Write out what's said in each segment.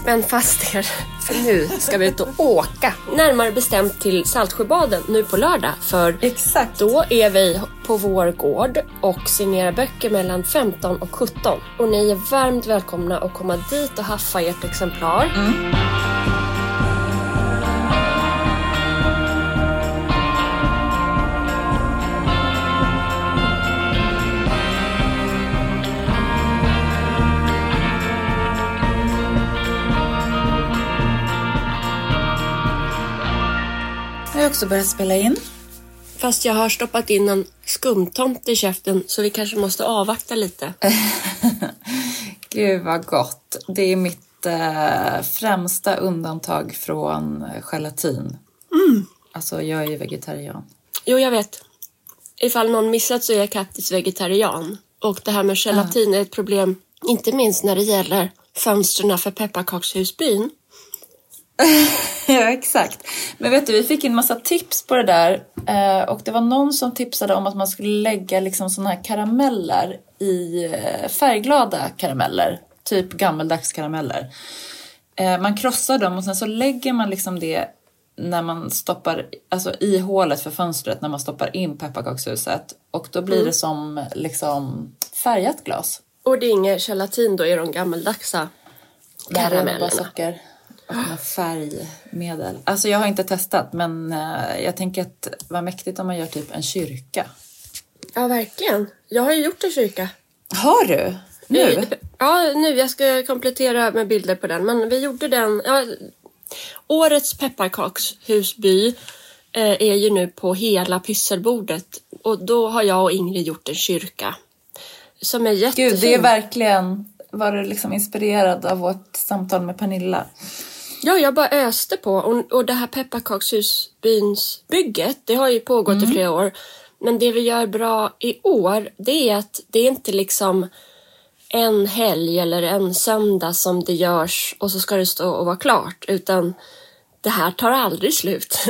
spänn fast er, för nu ska vi ut och åka. Närmare bestämt till Saltsjöbaden nu på lördag, för Exakt. då är vi på vår gård och signerar böcker mellan 15 och 17. Och ni är varmt välkomna att komma dit och haffa ert exemplar. Jag också börjat spela in. Fast jag har stoppat in en skumtomt i käften så vi kanske måste avvakta lite. Gud vad gott. Det är mitt eh, främsta undantag från gelatin. Alltså jag är ju vegetarian. Jo, jag vet. Ifall någon missat så är jag faktiskt vegetarian. Och det här med gelatin är ett problem, inte minst när det gäller fönstren för pepparkakshusbyn. ja, exakt. Men vet du, vi fick in massa tips på det där. Eh, och det var någon som tipsade om att man skulle lägga liksom såna här karameller i eh, färgglada karameller. Typ gammeldags karameller. Eh, man krossar dem och sen så lägger man liksom det när man stoppar, alltså i hålet för fönstret när man stoppar in pepparkakshuset. Och då blir det som liksom färgat glas. Och det är inget gelatin då i de gammeldagsa Det här är bara karamellerna. socker färgmedel. Alltså jag har inte testat men eh, jag tänker att vad mäktigt om man gör typ en kyrka. Ja, verkligen. Jag har ju gjort en kyrka. Har du? Nu? Ja, nu. Jag ska komplettera med bilder på den. Men vi gjorde den. Ja, årets pepparkakshusby eh, är ju nu på hela pysselbordet. Och då har jag och Ingrid gjort en kyrka. Som är jättefin. Gud, det är verkligen... Var du liksom inspirerad av vårt samtal med Pernilla? Ja, jag bara öste på. Och, och det här pepparkakshusbyns bygget, det har ju pågått i flera år. Men det vi gör bra i år, det är att det är inte liksom en helg eller en söndag som det görs och så ska det stå och vara klart. Utan det här tar aldrig slut.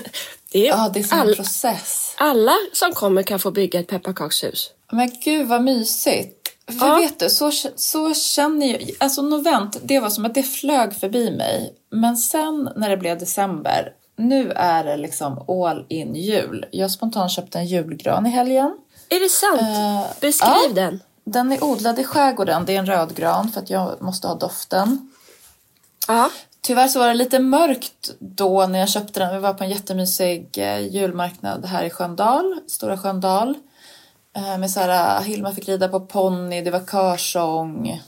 Det är Ja, det är som en all, process. alla som kommer kan få bygga ett pepparkakshus. Men gud vad mysigt. För Ja. vet du, så, så känner jag... Alltså novent, det var som att det flög förbi mig. Men sen när det blev december, nu är det liksom all in jul. Jag spontant köpte en julgran i helgen. Är det sant? Eh, Beskriv ja. den. Den är odlad i skärgården. Det är en rödgran för att jag måste ha doften. Ja. Tyvärr så var det lite mörkt då när jag köpte den. Vi var på en jättemysig eh, julmarknad här i Sköndal, Stora Sköndal. Eh, Med så här, eh, Hilma fick rida på ponny, det var körsång.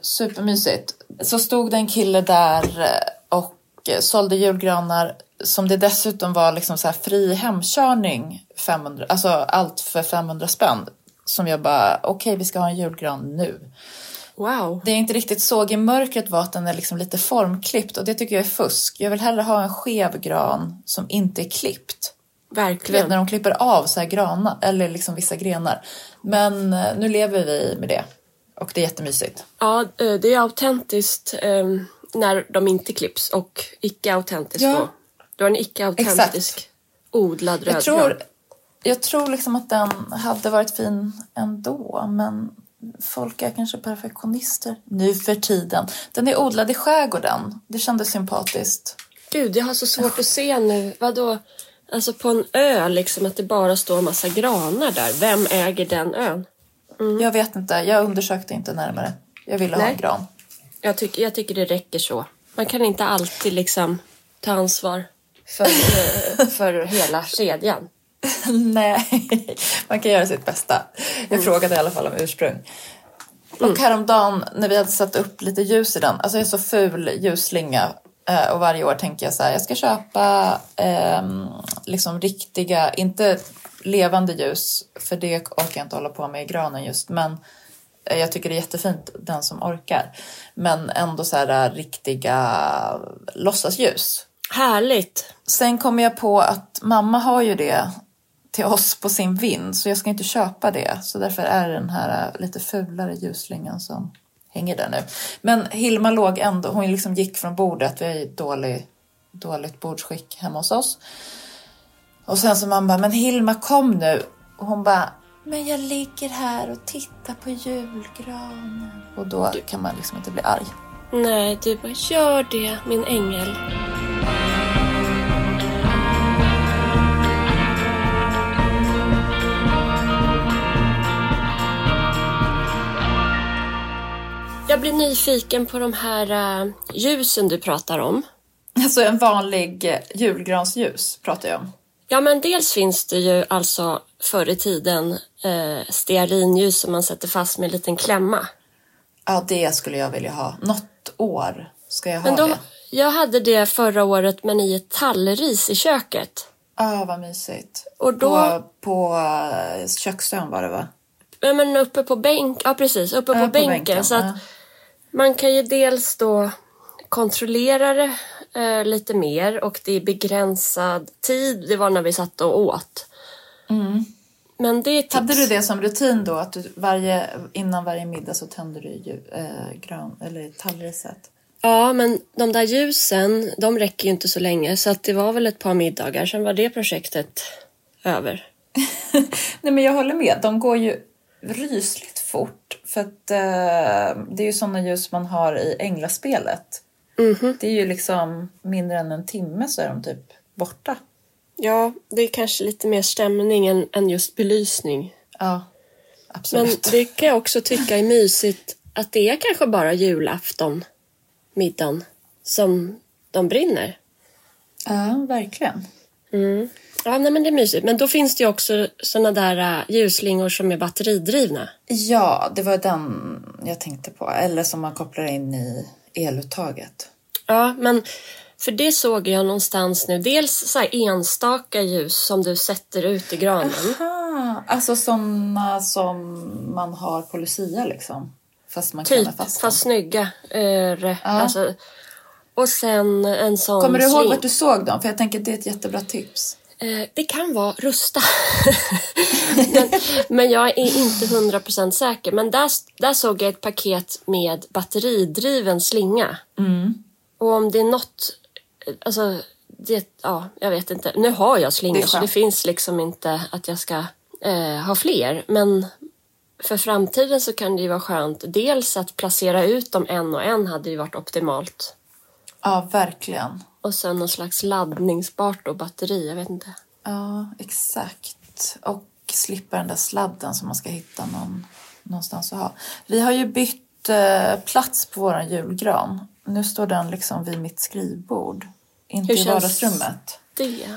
Supermysigt. Så stod det en kille där eh, och sålde julgranar som det dessutom var liksom så här fri hemkörning. 500, alltså allt för 500 spänn. Som jag bara, okej vi ska ha en julgran nu. Wow. Det jag inte riktigt såg i mörkret var att den är liksom lite formklippt och det tycker jag är fusk. Jag vill hellre ha en skev gran som inte är klippt. Verkligen. vet när de klipper av så här granar, eller liksom vissa grenar. Men eh, nu lever vi med det. Och det är jättemysigt. Ja, eh, det är autentiskt eh, när de inte klipps och icke-autentiskt Ja. då. Du har en icke-autentisk odlad rödgran. Jag tror, jag tror liksom att den hade varit fin ändå, men folk är kanske perfektionister nu för tiden. Den är odlad i skärgården. Det kändes sympatiskt. Gud, jag har så svårt att se nu. Vadå? Alltså på en ö, liksom att det bara står en massa granar där. Vem äger den ön? Jag vet inte, jag undersökte inte närmare. Jag ville ha Nej. en gran. Jag, tycker- jag tycker det räcker så. Man kan inte alltid liksom ta ansvar för, eh, för hela kedjan. Nej, man kan göra sitt bästa. Jag Mm. frågade i alla fall om ursprung. Och häromdagen när vi hade satt upp lite ljus i den, alltså jag är så ful ljusslinga och varje år tänker jag så här, jag ska köpa ehm, liksom riktiga, inte levande ljus, för det orkar jag inte hålla på med i granen just, men eh, jag tycker det är jättefint, den som orkar. Men ändå så här eh, riktiga låtsasljus. Härligt! Sen kom jag på att mamma har ju det till oss på sin vind så jag ska inte köpa det. Så därför är det den här lite fulare ljusslingan som hänger där nu. Men Hilma låg ändå, hon liksom gick från bordet, vi har ju dålig, dåligt bordsskick hemma hos oss. Och sen så man bara, men Hilma kom nu. Och hon bara, men jag ligger här och tittar på julgranen. Och då kan man liksom inte bli arg. Nej, du bara gör det min ängel. Jag blir nyfiken på de här uh, ljusen du pratar om. Alltså en vanlig eh, julgransljus pratar jag om. Ja, men dels finns det ju alltså förr i tiden eh, stearinljus som man sätter fast med en liten klämma. Ja, det skulle jag vilja ha. Något år ska jag ha Men då, det. jag hade det förra året men i ett tallris i köket. Ja, vad mysigt. Och då- På, på eh, köksön var det va? Ja, men uppe på bänk, ja precis, uppe på, på bänken. bänken, Så att. Man kan ju dels då kontrollera det eh, lite mer och det är begränsad tid. Det var när vi satt och åt. Men det är tips. Mm. Hade du det som rutin då? Att du varje, innan varje middag så tände du ju, eh, gran, eller tallriset? Ja, men de där ljusen, de räcker ju inte så länge. Så att det var väl ett par middagar, sen var det projektet över. Nej men jag håller med. De går ju rysligt fort. För att eh, det är ju sådana ljus man har i änglaspelet. Det är ju liksom mindre än en timme så är de typ borta. Ja, det är kanske lite mer stämning än, än just belysning. Ja, Men absolut. det kan jag också tycka är mysigt att det är kanske bara julafton, middagen, som de brinner. Ja, verkligen. Mm. Ja, nej, men det är mysigt. Men då finns det ju också såna där uh, ljusslingor som är batteridrivna. Ja, det var den jag tänkte på. Eller som man kopplar in i eluttaget. Ja, men för det såg jag någonstans nu. Dels så enstaka ljus som du sätter ut i granen. Ah, alltså sådana som man har på Lucia liksom. Fast man Typ, fast fast snygga. Eh, alltså, och sen en sån Kommer du ihåg sling. vart du såg dem? För jag tänker att det är ett jättebra tips. Eh, det kan vara Rusta. men, men jag är inte hundra procent säker. Men där, där såg jag ett paket med batteridriven slinga. Och om det är något... Alltså, det, ja, jag vet inte. Nu har jag slingor så det finns liksom inte att jag ska eh, ha fler. Men för framtiden så kan det ju vara skönt. Dels att placera ut dem en och en hade ju varit optimalt. Ja, verkligen. Och sen någon slags laddningsbart och batteri, jag vet inte. Ja, exakt. Och slippa den där sladden som man ska hitta någon, någonstans att ha. Vi har ju bytt eh, plats på vår julgran. Nu står den liksom vid mitt skrivbord. Inte Hur i känns- vardagsrummet. Det.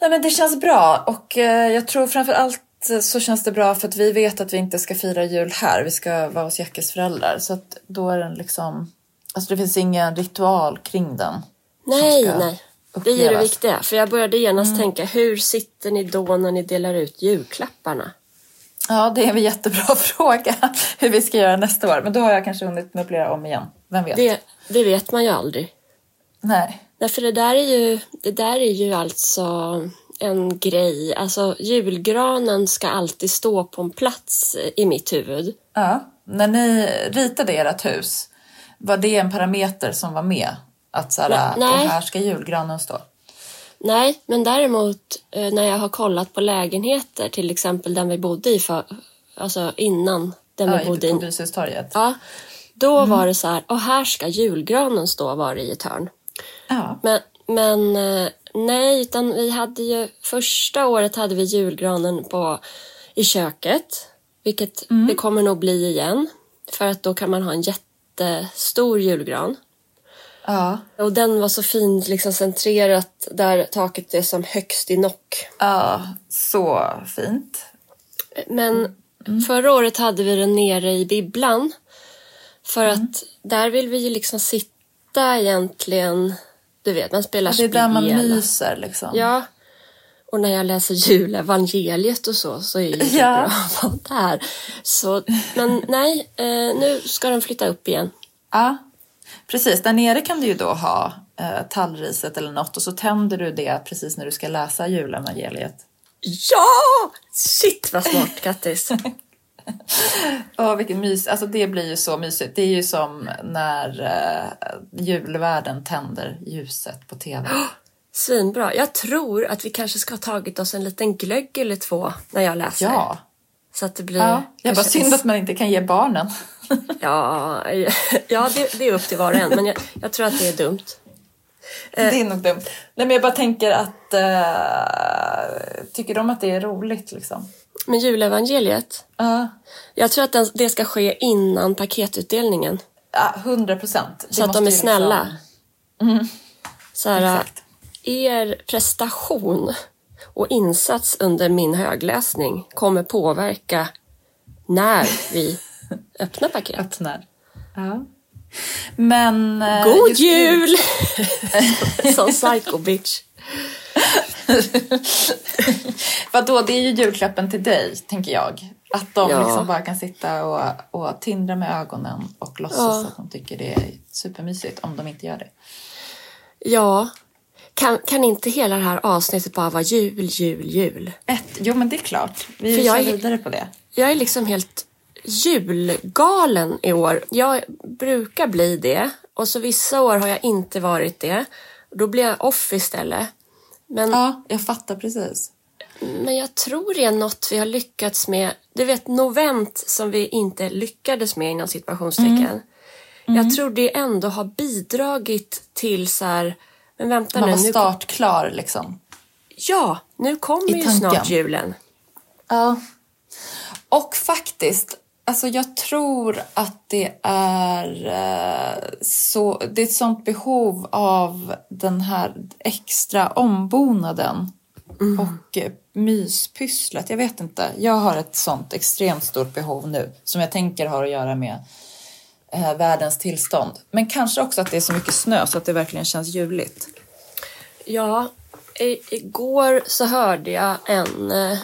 Nej, men det känns bra och eh, jag tror framför allt eh, så känns det bra för att vi vet att vi inte ska fira jul här. Vi ska vara hos Jackes föräldrar. Så att då är den liksom... Alltså det finns ingen ritual kring den. Nej, ska nej. Det är det viktiga. För jag började genast tänka, hur sitter ni då när ni delar ut julklapparna? Ja, det är en jättebra fråga hur vi ska göra nästa år. Men då har jag kanske hunnit möblera om igen. Vem vet? Det, det vet man ju aldrig. Nej. Därför det där är ju, det där är ju alltså en grej. Alltså julgranen ska alltid stå på en plats i mitt huvud. Ja. När ni ritade ert hus, var det en parameter som var med? Att så här, Nej, nej. och här ska julgranen stå? Nej, men däremot eh, när jag har kollat på lägenheter, till exempel den vi bodde i för, alltså innan den vi Ja, bodde på i. Byshustorget. Ja, då var det så här, och här ska julgranen stå var det i ett hörn. Ja. Men, men eh, nej, utan vi hade ju första året hade vi julgranen på, i köket. Vilket det kommer nog bli igen. För att då kan man ha en jättestor julgran. Ja. Och den var så fint liksom centrerat där taket är som högst i nock. Ja, så fint. Men förra året hade vi den nere i bibblan. För att där vill vi ju liksom sitta egentligen, du vet, man spelar Det är där man spel. myser liksom. Ja. Och när jag läser julevangeliet och så, så är det ju Ja. bra att vara där. Så, men nej, eh, nu ska de flytta upp igen. Ja, precis. Där nere kan du ju då ha eh, tallriset eller något och så tänder du det precis när du ska läsa julevangeliet. Ja! Shit vad smart, Kattis. Åh, vilken mys. Alltså det blir ju så mysigt. Det är ju som när eh, julvärden tänder ljuset på tv. Svinbra. Jag tror att vi kanske ska ha tagit oss en liten glögg eller två när jag läser. Ja, Så att det blir... Ja, jag bara synd att man inte kan ge barnen. Ja, ja det, det är upp till var och en, men jag, jag tror att det är dumt. Det är nog dumt. Nej, men jag bara tänker att... eh, tycker de att det är roligt liksom? Men julevangeliet, Ja, jag tror att det ska ske innan paketutdelningen. ja, hundra procent. Så att de är snälla. Så här, Exakt. er prestation och insats under min högläsning kommer påverka när vi öppnar paket. Öppnar. Ja. Men... eh, God jul! Som psycho bitch. Vadå, det är ju julklappen till dig, tänker jag. Att de Ja. liksom bara kan sitta och, och tindra med ögonen och låtsas Ja. att de tycker det är supermysigt om de inte gör det. Ja, kan, kan inte hela det här avsnittet bara vara jul, jul, jul? Ett, jo, men det är klart. Vi För kör jag är- vidare på det. Jag är liksom helt julgalen i år. Jag brukar bli det och så vissa år har jag inte varit det. Då blir jag off istället. Men, Ja, jag fattar precis. men jag tror det är något vi har lyckats med. Du vet novent som vi inte lyckades med inom situationstecken. Jag tror det ändå har bidragit till så här, men vänta Man nu. var nu startklar liksom. ja, nu kommer ju snart julen. Ja. Och faktiskt, alltså jag tror att det är eh, så, det är ett sånt behov av den här extra ombonaden och eh, myspysslet. Jag vet inte, jag har ett sånt extremt stort behov nu som jag tänker har att göra med eh, världens tillstånd. Men kanske också att det är så mycket snö så att det verkligen känns juligt. Ja, i, igår så hörde jag en eh,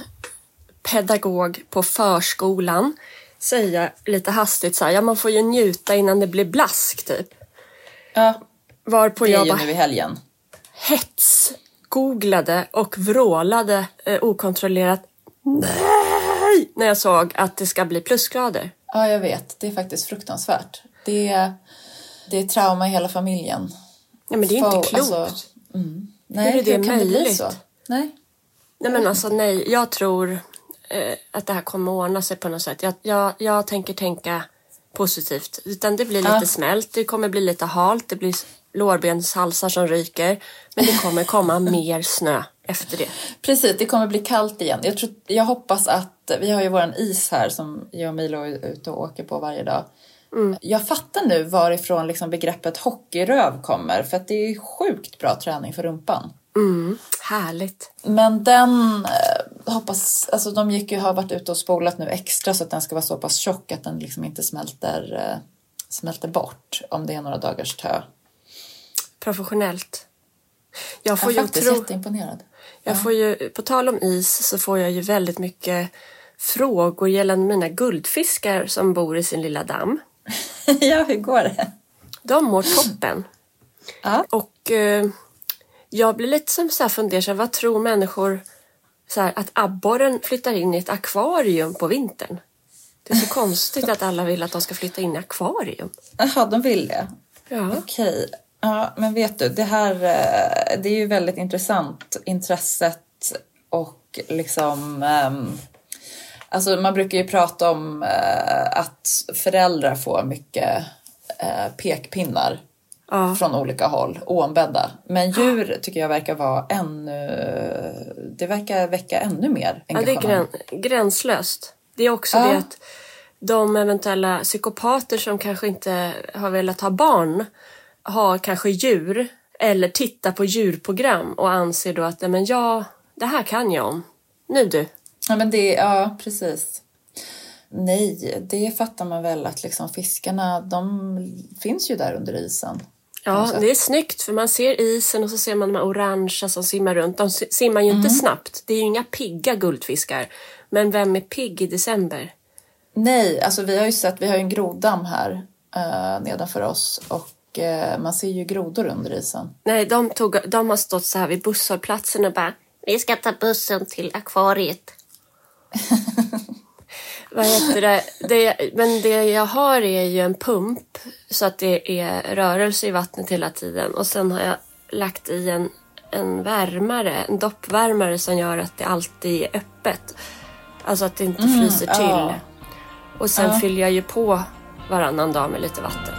pedagog på förskolan säga lite hastigt så här, ja man får ju njuta innan det blir blask typ. Ja, Varpå det är jag ju bara nu i helgen. hetsgooglade och vrålade eh, okontrollerat nej när jag såg att det ska bli plusgrader. Ja, jag vet. Det är faktiskt fruktansvärt. Det är, det är trauma i hela familjen. Ja men det är inte Få- klokt. alltså, mm. Nej, Hur är det det möjligt? så? Nej. Nej men alltså nej, jag tror eh, att det här kommer att ordna sig på något sätt. Jag, jag, jag tänker tänka positivt. Utan det blir lite Ja. smält, det kommer bli lite halt, det blir lårbenshalsar som ryker. Men det kommer komma mer snö efter det. Precis, det kommer bli kallt igen. Jag, tror, jag hoppas att, vi har ju våran is här som jag och Milo är ute och åker på varje dag. Jag fattar nu varifrån liksom begreppet hockeyröv kommer för att det är sjukt bra träning för rumpan. Mm, härligt. Men den eh, hoppas, alltså de gick ju, har varit ute och spolat nu extra så att den ska vara så pass tjock att den liksom inte smälter, eh, smälter bort om det är några dagars tö. Professionellt. Jag Jag får är ju faktiskt tro... jätteimponerad. Jag får ju, på tal om is så får jag ju väldigt mycket frågor gällande mina guldfiskar som bor i sin lilla damm. ja, hur går det? De mår toppen. Ja. Och eh, jag blir lite som så här fundersam, vad tror människor så här, att abborren flyttar in i ett akvarium på vintern? Det är så konstigt att alla vill att de ska flytta in i akvarium. Jaha, de vill det? Ja. Okej. Ja, men vet du, det här eh, det är ju väldigt intressant. Intresset och liksom... ehm, alltså man brukar ju prata om eh, att föräldrar får mycket eh, pekpinnar Ja. från olika håll, oombedda. Men djur tycker jag verkar vara ännu... Det verkar väcka ännu mer Ja, det är engagemang. grän, gränslöst. Det är också Ja. det att de eventuella psykopater som kanske inte har velat ha barn har kanske djur eller tittar på djurprogram och anser då att "Nej, men ja, det här kan jag om. Nu du. Ja, men det, ja, precis. Nej, det fattar man väl att liksom fiskarna, de finns ju där under isen. Ja, det är snyggt för man ser isen och så ser man de här orangea som simmar runt. De si- simmar ju inte snabbt. Det är ju inga pigga guldfiskar. Men vem är pigg i december? Nej, alltså vi har ju sett, vi har ju en grodamm här eh, nedanför oss och eh, man ser ju grodor under isen. Nej, de, tog, de har stått så här vid busshållplatsen och bara Vi ska ta bussen till akvariet. Vad heter det? det? Men det jag har är ju en pump så att det är rörelse i vattnet hela tiden. Och sen har jag lagt i en, en värmare, en doppvärmare som gör att det alltid är öppet. Alltså att det inte fryser till. ja. Och sen Ja. fyller jag ju på varannan dag med lite vatten.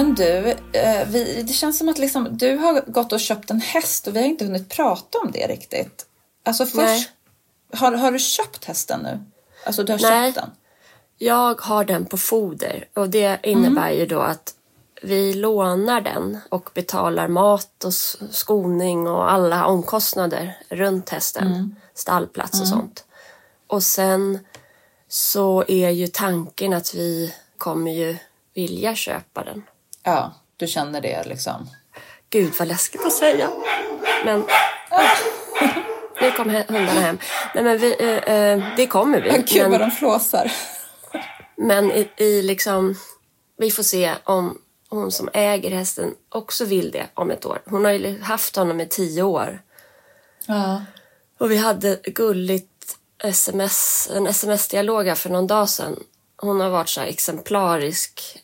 Men du, eh, vi, det känns som att liksom, du har gått och köpt en häst och vi har inte hunnit prata om det riktigt. Alltså först, Nej. har, har du köpt hästen nu? Alltså du har Nej. köpt den? Jag har den på foder och det innebär ju då att vi lånar den och betalar mat och skoning och alla omkostnader runt hästen. Stallplats och sånt. Och sen så är ju tanken att vi kommer ju vilja köpa den. Ja, du känner det liksom. Gud vad läskigt att säga. Men nu kom hundarna hem. Nej men vi, eh, eh, det kommer vi. Gud men... vad de flåsar. Men i, i liksom, vi får se om hon som äger hästen också vill det om ett år. Hon har ju haft honom i tio år. Ja. Och vi hade gulligt sms, en sms-dialog här för någon dag sedan. Hon har varit så exemplarisk.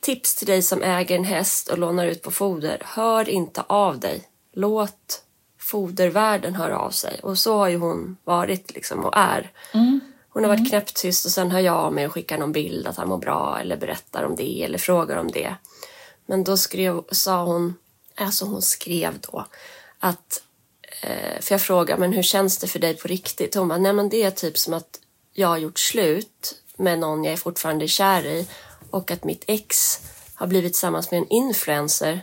Tips till dig som äger en häst och lånar ut på foder. Hör inte av dig. Låt fodervärden höra av sig. Och så har ju hon varit liksom och är. Hon har varit knäpptyst och sen hör jag av mig och skickar någon bild att han mår bra eller berättar om det eller frågar om det. Men då skrev, sa hon, alltså hon skrev då att, eh, för jag frågade men hur känns det för dig på riktigt? Hon bara, nej men det är typ som att jag har gjort slut med någon jag är fortfarande kär i och att mitt ex har blivit tillsammans med en influencer.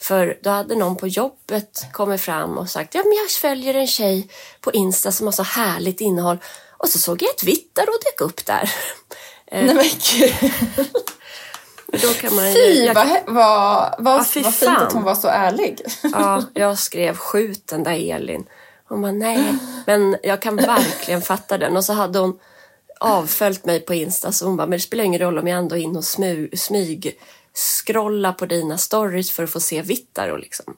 För då hade någon på jobbet kommit fram och sagt ja men jag följer en tjej på Insta som har så härligt innehåll och så såg jag ett vitt där och dök upp där. Eh, Nej men gud. Då kan man Fy jag, vad, vad, vad, fy vad fint att hon var så ärlig. ja, jag skrev skjut den där Elin. Hon bara nej, men jag kan verkligen fatta den. Och så hade hon avföljt mig på Insta så hon bara, men det spelar ingen roll om jag ändå är inne och smyg, smyg scrolla på dina stories för att få se vittar och liksom.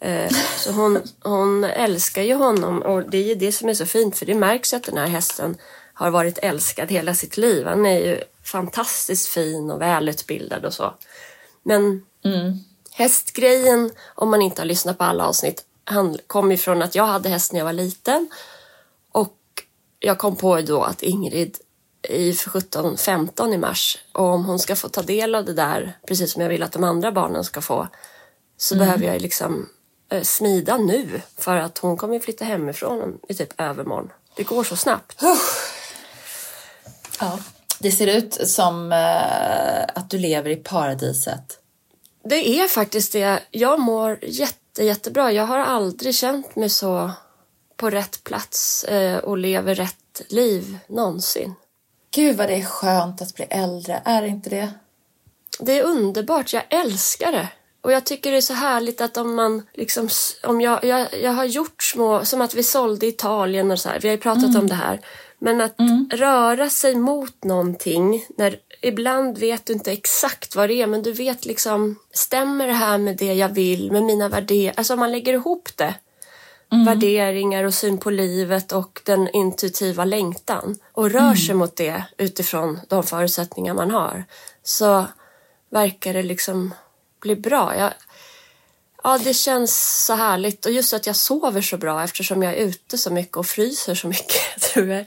Eh, Så hon, hon älskar ju honom och det är ju det som är så fint för det märks ju att den här hästen har varit älskad hela sitt liv. Han är ju fantastiskt fin och välutbildad och så. Men hästgrejen, om man inte har lyssnat på alla avsnitt, han kom ifrån att jag hade häst när jag var liten. Jag kom på då att Ingrid i 17-15 i mars, och om hon ska få ta del av det där, precis som jag vill att de andra barnen ska få, så behöver jag liksom eh, smida nu. För att hon kommer flytta hemifrån i typ övermorgon. Det går så snabbt. Ja. Det ser ut som eh, att du lever i paradiset. Det är faktiskt det. Jag mår jätte, jättebra. Jag har aldrig känt mig så på rätt plats eh, och lever rätt liv någonsin. Gud vad det är skönt att bli äldre, är det inte det? Det är underbart. Jag älskar det. Och jag tycker det är så härligt att om man liksom, om jag, jag, jag har gjort små, som att vi sålde Italien och så här, vi har ju pratat om det här. Men att röra sig mot någonting, när ibland vet du inte exakt vad det är, men du vet liksom, stämmer det här med det jag vill, med mina värderingar? Alltså om man lägger ihop det, värderingar och syn på livet och den intuitiva längtan och rör sig mot det utifrån de förutsättningar man har, så verkar det liksom bli bra. Jag, ja, det känns så härligt. Och just att jag sover så bra eftersom jag är ute så mycket och fryser så mycket, tror jag.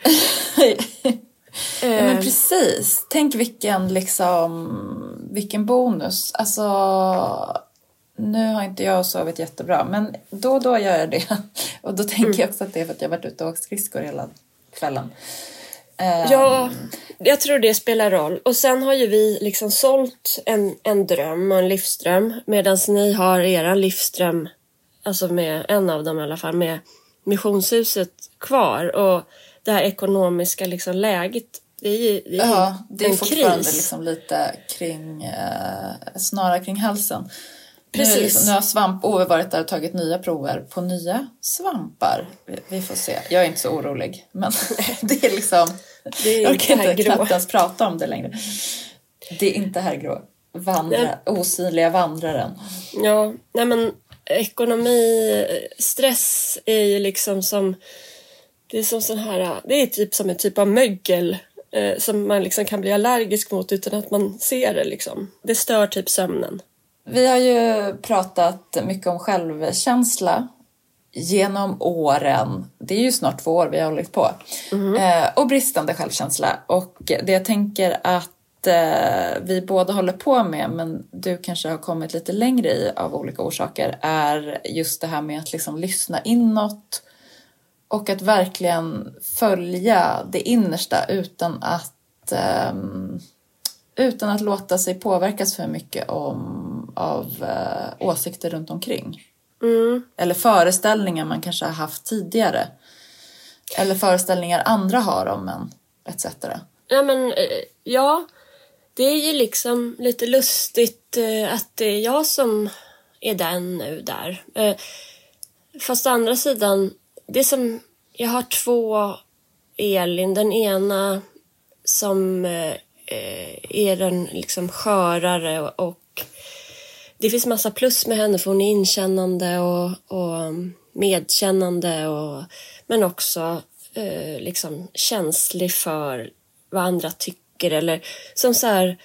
Ja, men precis. Tänk vilken, liksom, vilken bonus. Alltså, nu har inte jag sovit jättebra, men då och då gör jag det. Och då tänker jag också att det är för att jag har varit ute och åkt skridskor hela kvällen. Eh, Ja, jag tror det spelar roll. Och sen har ju vi liksom sålt en, en dröm och en livsdröm medan ni har er livsdröm, alltså med en av dem i alla fall, med missionshuset kvar. Och det här ekonomiska liksom läget, det är ju, det är Ja, det är en fortfarande kris. liksom lite kring, eh, snara kring halsen. Nu, är Precis. liksom, nu har svamp-Ove varit där och tagit nya prover på nya svampar. Vi, vi får se. Jag är inte så orolig, men det är liksom... Det är jag orkar inte knappt ens prata om det längre. Det är inte här grå. Vandra, osynliga vandraren. Ja, nej men ekonomi, stress är ju liksom som, det är som sån här, det är typ som en typ av mögel eh, som man liksom kan bli allergisk mot utan att man ser det. Liksom. Det stör typ sömnen. Vi har ju pratat mycket om självkänsla genom åren. Det är ju snart två år vi har hållit på. Eh, och bristande självkänsla. Och det jag tänker att eh, vi båda håller på med, men du kanske har kommit lite längre i av olika orsaker, är just det här med att liksom lyssna inåt och att verkligen följa det innersta utan att ehm, utan att låta sig påverkas för mycket om, av eh, åsikter runt omkring. Eller föreställningar man kanske har haft tidigare. Eller föreställningar andra har om en, etc. Ja, men eh, ja. Det är ju liksom lite lustigt eh, att det är jag som är den nu där. Eh, Fast å andra sidan, det som... Jag har två Elin. Den ena som är den liksom skörare och, det finns massa plus med henne för hon är inkännande och, och medkännande och, men också eh, liksom känslig för vad andra tycker eller som så här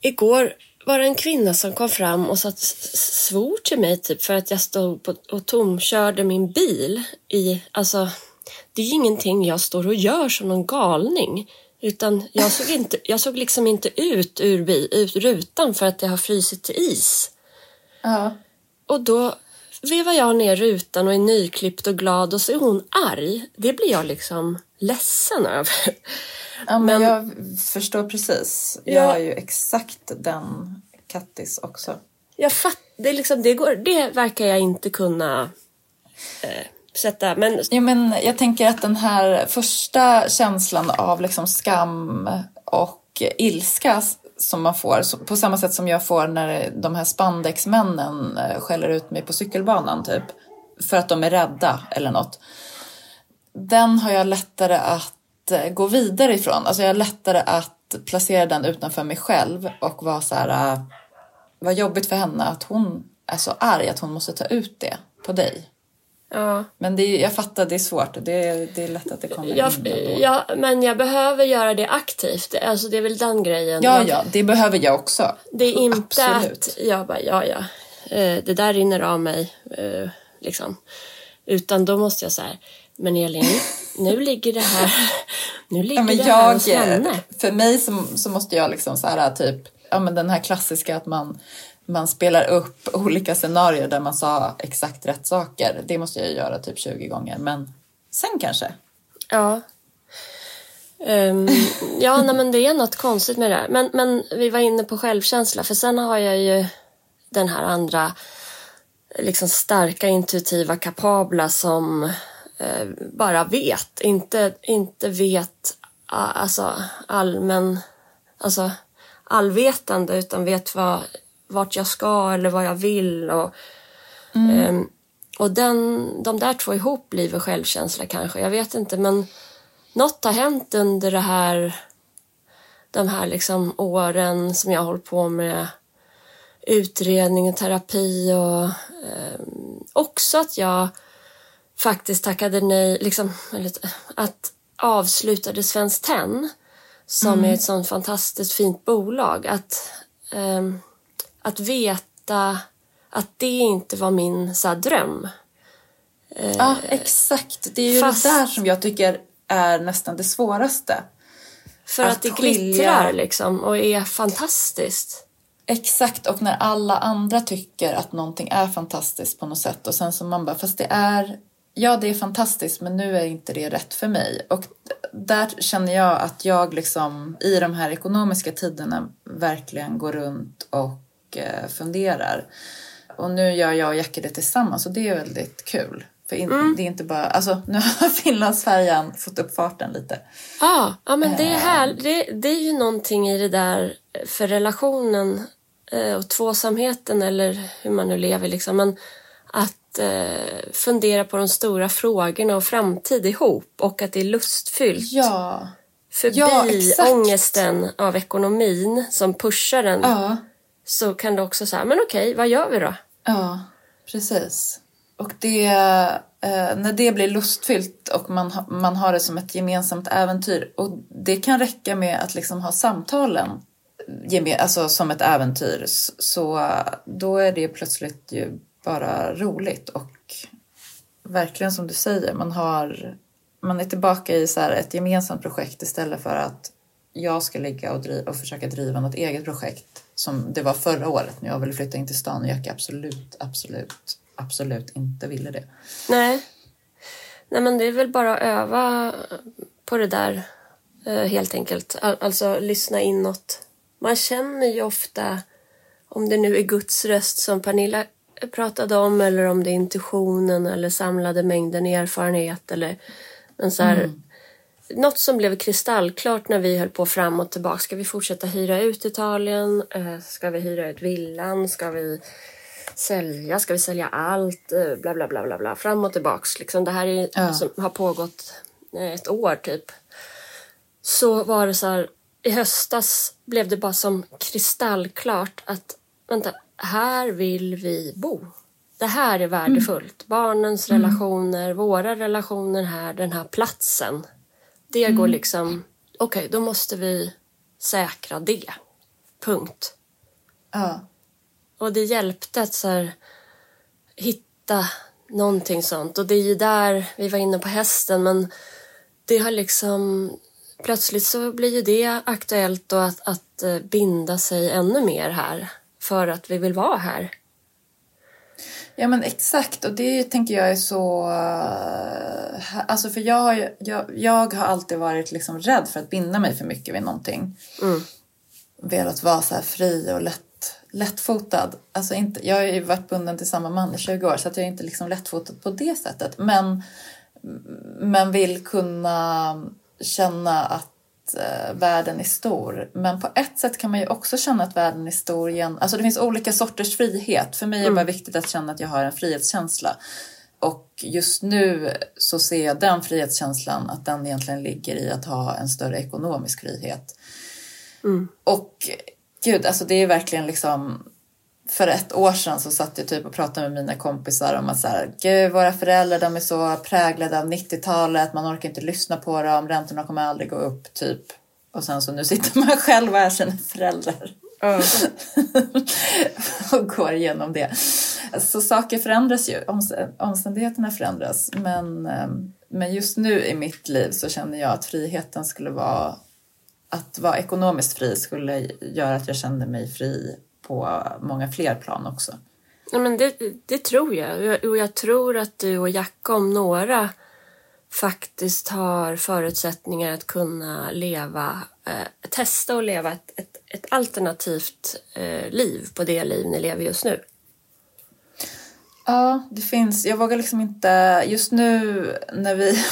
Igår var det en kvinna som kom fram och satt, svor till mig typ för att jag stod på, och tomkörde min bil i, alltså det är ju ingenting jag står och gör som någon galning. Utan jag såg, inte, jag såg liksom inte ut ur, bi, ut rutan för att det har frysit till is. Ja. Och då vevar jag ner rutan och är nyklippt och glad och så är hon arg. Det blir jag liksom ledsen över. Ja, men, Men- jag förstår precis. Jag Ja. har ju exakt den Kattis också. Jag fatt, det, liksom, det, går, det verkar jag inte kunna eh, sätta. Men Ja, men jag tänker att den här första känslan av liksom skam och ilska som man får, på samma sätt som jag får när de här spandexmännen eh, skäller ut mig på cykelbanan typ, för att de är rädda eller något. Den har jag lättare att eh, gå vidare ifrån. Alltså jag har lättare att placera den utanför mig själv och vara så här, eh, vad jobbigt för henne att hon är så arg att hon måste ta ut det på dig ja, Men det är, jag fattar, det är svårt. Det är, det är lätt att det kommer jag, in ja, men jag behöver göra det aktivt. Alltså, det är väl den grejen. Ja, ja, det behöver jag också. Det är inte Absolut. att jag bara, ja, ja, eh, det där rinner av mig. eh, Liksom. Utan då måste jag säga, men Elin, nu ligger det här, nu ligger Ja, men det här jag, hos henne. för mig så, så måste jag liksom så här typ, ja men den här klassiska att man, man spelar upp olika scenarier där man sa exakt rätt saker. Det måste jag göra typ 20 gånger, men sen kanske. Ja. Um, ja, nej, men det är något konstigt med det här. Men, men vi var inne på självkänsla, för sen har jag ju den här andra liksom starka, intuitiva, kapabla som eh, bara vet. Inte, inte vet alltså allmän, alltså allvetande utan vet vad, vart jag ska eller vad jag vill. Och, ehm, och den, de där två ihop blir väl självkänsla kanske. Jag vet inte men något har hänt under det här, de här liksom åren som jag har hållit på med utredning och terapi och eh, också att jag faktiskt tackade nej, liksom, att avslutade Svenskt Tenn som är ett sånt fantastiskt fint bolag. Att, ehm, att veta att det inte var min så här, dröm. Ja, exakt. Det är ju fast- det där som jag tycker är nästan det svåraste. För att, Att det skilja- glittrar liksom och är fantastiskt. Exakt, och när alla andra tycker att någonting är fantastiskt på något sätt och sen så man bara, fast det är, ja det är fantastiskt men nu är inte det rätt för mig. Och där känner jag att jag liksom i de här ekonomiska tiderna verkligen går runt och eh, funderar. Och nu gör jag och Jackie det tillsammans och det är väldigt kul. För in, det är inte bara, alltså nu har Finlandsfärjan fått upp farten lite. Ja, ja men det är, här, det, det är ju någonting i det där för relationen eh, och tvåsamheten eller hur man nu lever liksom. Men att eh, fundera på de stora frågorna och framtid ihop och att det är lustfyllt. Ja. Förbi ja, ångesten av ekonomin som pushar en Ja så kan du också säga, men okej, vad gör vi då? Ja, precis. Och det, eh, när det blir lustfyllt och man, ha, man har det som ett gemensamt äventyr och det kan räcka med att liksom ha samtalen eh, alltså som ett äventyr så eh, då är det plötsligt ju bara roligt och verkligen som du säger, man har man är tillbaka i så här ett gemensamt projekt istället för att jag ska ligga och, driva, och försöka driva något eget projekt som det var förra året när jag ville flytta in till stan och Jackie absolut, absolut, absolut inte ville det. Nej. Nej, men det är väl bara att öva på det där eh, helt enkelt. Al- Alltså lyssna inåt. Man känner ju ofta, om det nu är Guds röst som Pernilla pratade om eller om det är intuitionen eller samlade mängden erfarenhet eller men så här, något som blev kristallklart när vi höll på fram och tillbaka. Ska vi fortsätta hyra ut Italien? Eh, Ska vi hyra ut villan? Ska vi sälja? Ska vi sälja allt? Eh, Bla, bla, bla, bla, bla. Fram och tillbaks. Liksom, det här är, Ja. som har pågått eh, ett år typ. Så var det så här, i höstas blev det bara som kristallklart att vänta, här vill vi bo. Det här är värdefullt. Barnens relationer, våra relationer här, den här platsen. Det går liksom, okej, då måste vi säkra det. Punkt. Ja. Och det hjälpte att så här, hitta någonting sånt. Och det är ju där vi var inne på hästen, men det har liksom... Plötsligt så blir ju det aktuellt då att, att eh, binda sig ännu mer här för att vi vill vara här. Ja men exakt och det tänker jag är så... eh, Alltså för jag har, ju- jag, jag har alltid varit liksom rädd för att binda mig för mycket vid någonting. Mm. Velat vara så här fri och lätt, lättfotad. Alltså inte, jag har ju varit bunden till samma man i 20 år så att jag är inte liksom lättfotad på det sättet. Men, men vill kunna känna att eh, världen är stor. Men på ett sätt kan man ju också känna att världen är stor igen. Alltså det finns olika sorters frihet. För mig är det bara viktigt att känna att jag har en frihetskänsla. Och just nu så ser jag den frihetskänslan att den egentligen ligger i att ha en större ekonomisk frihet. Och gud, alltså det är verkligen liksom för ett år sedan så satt jag typ och pratade med mina kompisar om att så här, gud våra föräldrar de är så präglade av 90-talet, man orkar inte lyssna på dem, räntorna kommer aldrig gå upp typ. Och sen så nu sitter man själv och är sina föräldrar. och går igenom det. Så saker förändras ju, Oms- omständigheterna förändras. Men, ehm, men just nu i mitt liv så känner jag att friheten skulle vara att vara ekonomiskt fri skulle göra att jag kände mig fri på många fler plan också. Ja, men det, det tror jag. Och jag. Tror att du och Jacka om några faktiskt har förutsättningar att kunna leva, eh, testa och leva ett, ett, ett alternativt eh, liv på det liv ni lever just nu. Ja, det finns. Jag vågar liksom inte... Just nu när vi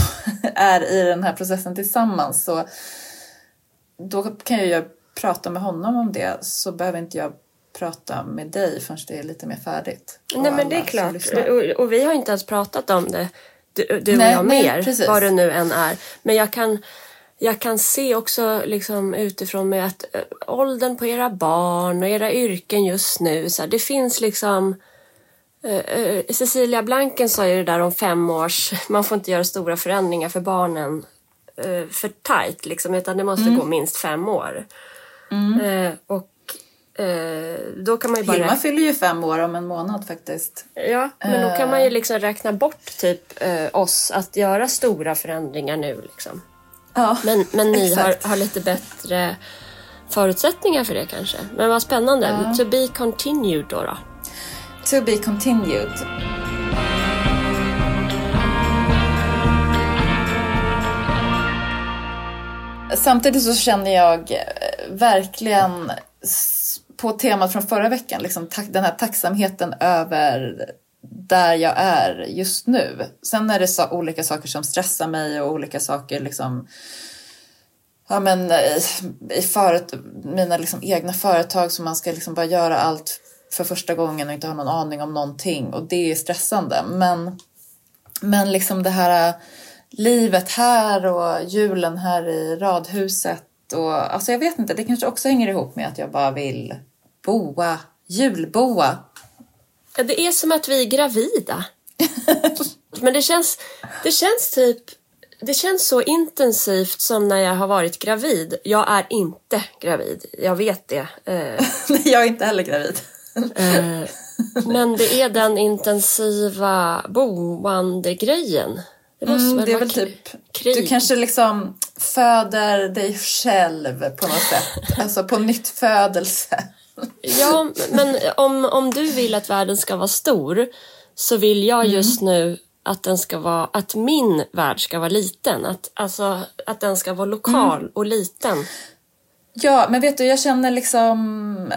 är i den här processen tillsammans så då kan jag ju prata med honom om det så behöver inte jag prata med dig förrän det är lite mer färdigt. Och Nej, men det är klart. Och, och vi har inte ens pratat om det, du, du och Nej, jag, nej, mer. precis. Vad det nu än är. Men jag kan, jag kan se också liksom utifrån med att äh, åldern på era barn och era yrken just nu. Så här, det finns liksom... eh, Cecilia Blanken sa ju det där om fem års... Man får inte göra stora förändringar för barnen eh, för tajt, liksom, utan det måste gå minst fem år. Eh, och då kan man ju bara... Hilma fyller ju fem år om en månad faktiskt. Ja, men då kan man Eh. ju liksom räkna bort typ eh, oss att göra stora förändringar nu. Liksom. Ja, Men, men ni har, exakt. har lite bättre förutsättningar för det kanske. Men vad spännande. To be continued då. då. To be continued. Samtidigt så känner jag eh, verkligen på temat från förra veckan, liksom den här tacksamheten över där jag är just nu. Sen är det så, olika saker som stressar mig och olika saker liksom Ja men i, i föret, mina liksom egna företag som man ska liksom bara göra allt för första gången och inte ha någon aning om någonting och det är stressande. Men, men liksom det här eh, livet här och julen här i radhuset och alltså jag vet inte, det kanske också hänger ihop med att jag bara vill boa, julboa. Ja, det är som att vi är gravida. Men det känns, det känns typ det känns så intensivt som när jag har varit gravid. Jag är inte gravid, jag vet det. Eh, jag är inte heller gravid. eh, men det är den intensiva boendegrejen. Det, mm, det är väl typ, krig. du kanske liksom föder dig själv på något sätt. Alltså på nytt födelse. Ja, men om, om du vill att världen ska vara stor så vill jag mm. just mm. nu att den ska vara, att min värld ska vara liten. Att, alltså, att den ska vara lokal mm. och liten. Ja, men vet du, jag känner liksom...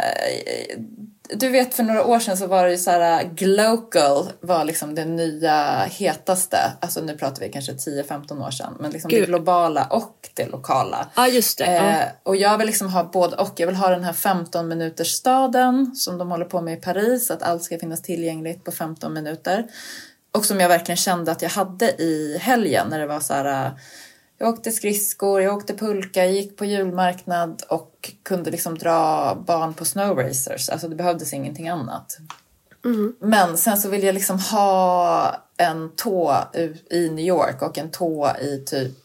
Du vet för några år sedan så var det ju så här, uh, Glocal var liksom det nya hetaste. Alltså nu pratar vi kanske 10-15 år sedan. Men liksom det globala och det lokala. Ja, just det. Eh. Och jag vill liksom ha både och. Jag vill ha den här 15 minuters staden som de håller på med i Paris. Att allt ska finnas tillgängligt på 15 minuter. Och som jag verkligen kände att jag hade i helgen när det var så här uh, jag åkte skridskor, jag åkte pulka, jag gick på julmarknad och kunde liksom dra barn på snowracers. Alltså det behövdes ingenting annat. Mm. Men sen så vill jag liksom ha en tå i New York och en tå i typ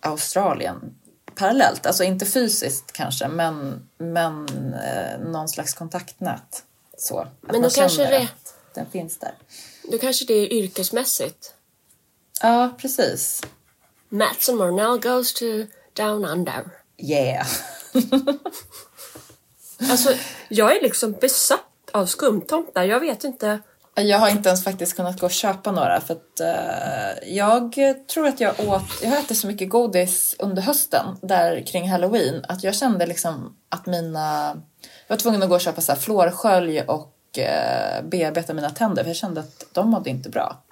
Australien parallellt. Alltså inte fysiskt kanske, men, men eh, någon slags kontaktnät. Så, men då kanske det... den finns där. Då kanske det är yrkesmässigt. Ja, precis. Matson Mornell goes to Down Under. Yeah. alltså, jag är liksom besatt av skumtomtar. Jag vet inte. Jag har inte ens faktiskt kunnat gå och köpa några för att uh, jag tror att jag åt, jag har ätit så mycket godis under hösten där kring halloween att jag kände liksom att mina, jag var tvungen att gå och köpa så här flårskölj och uh, bearbeta mina tänder för jag kände att de mådde inte bra.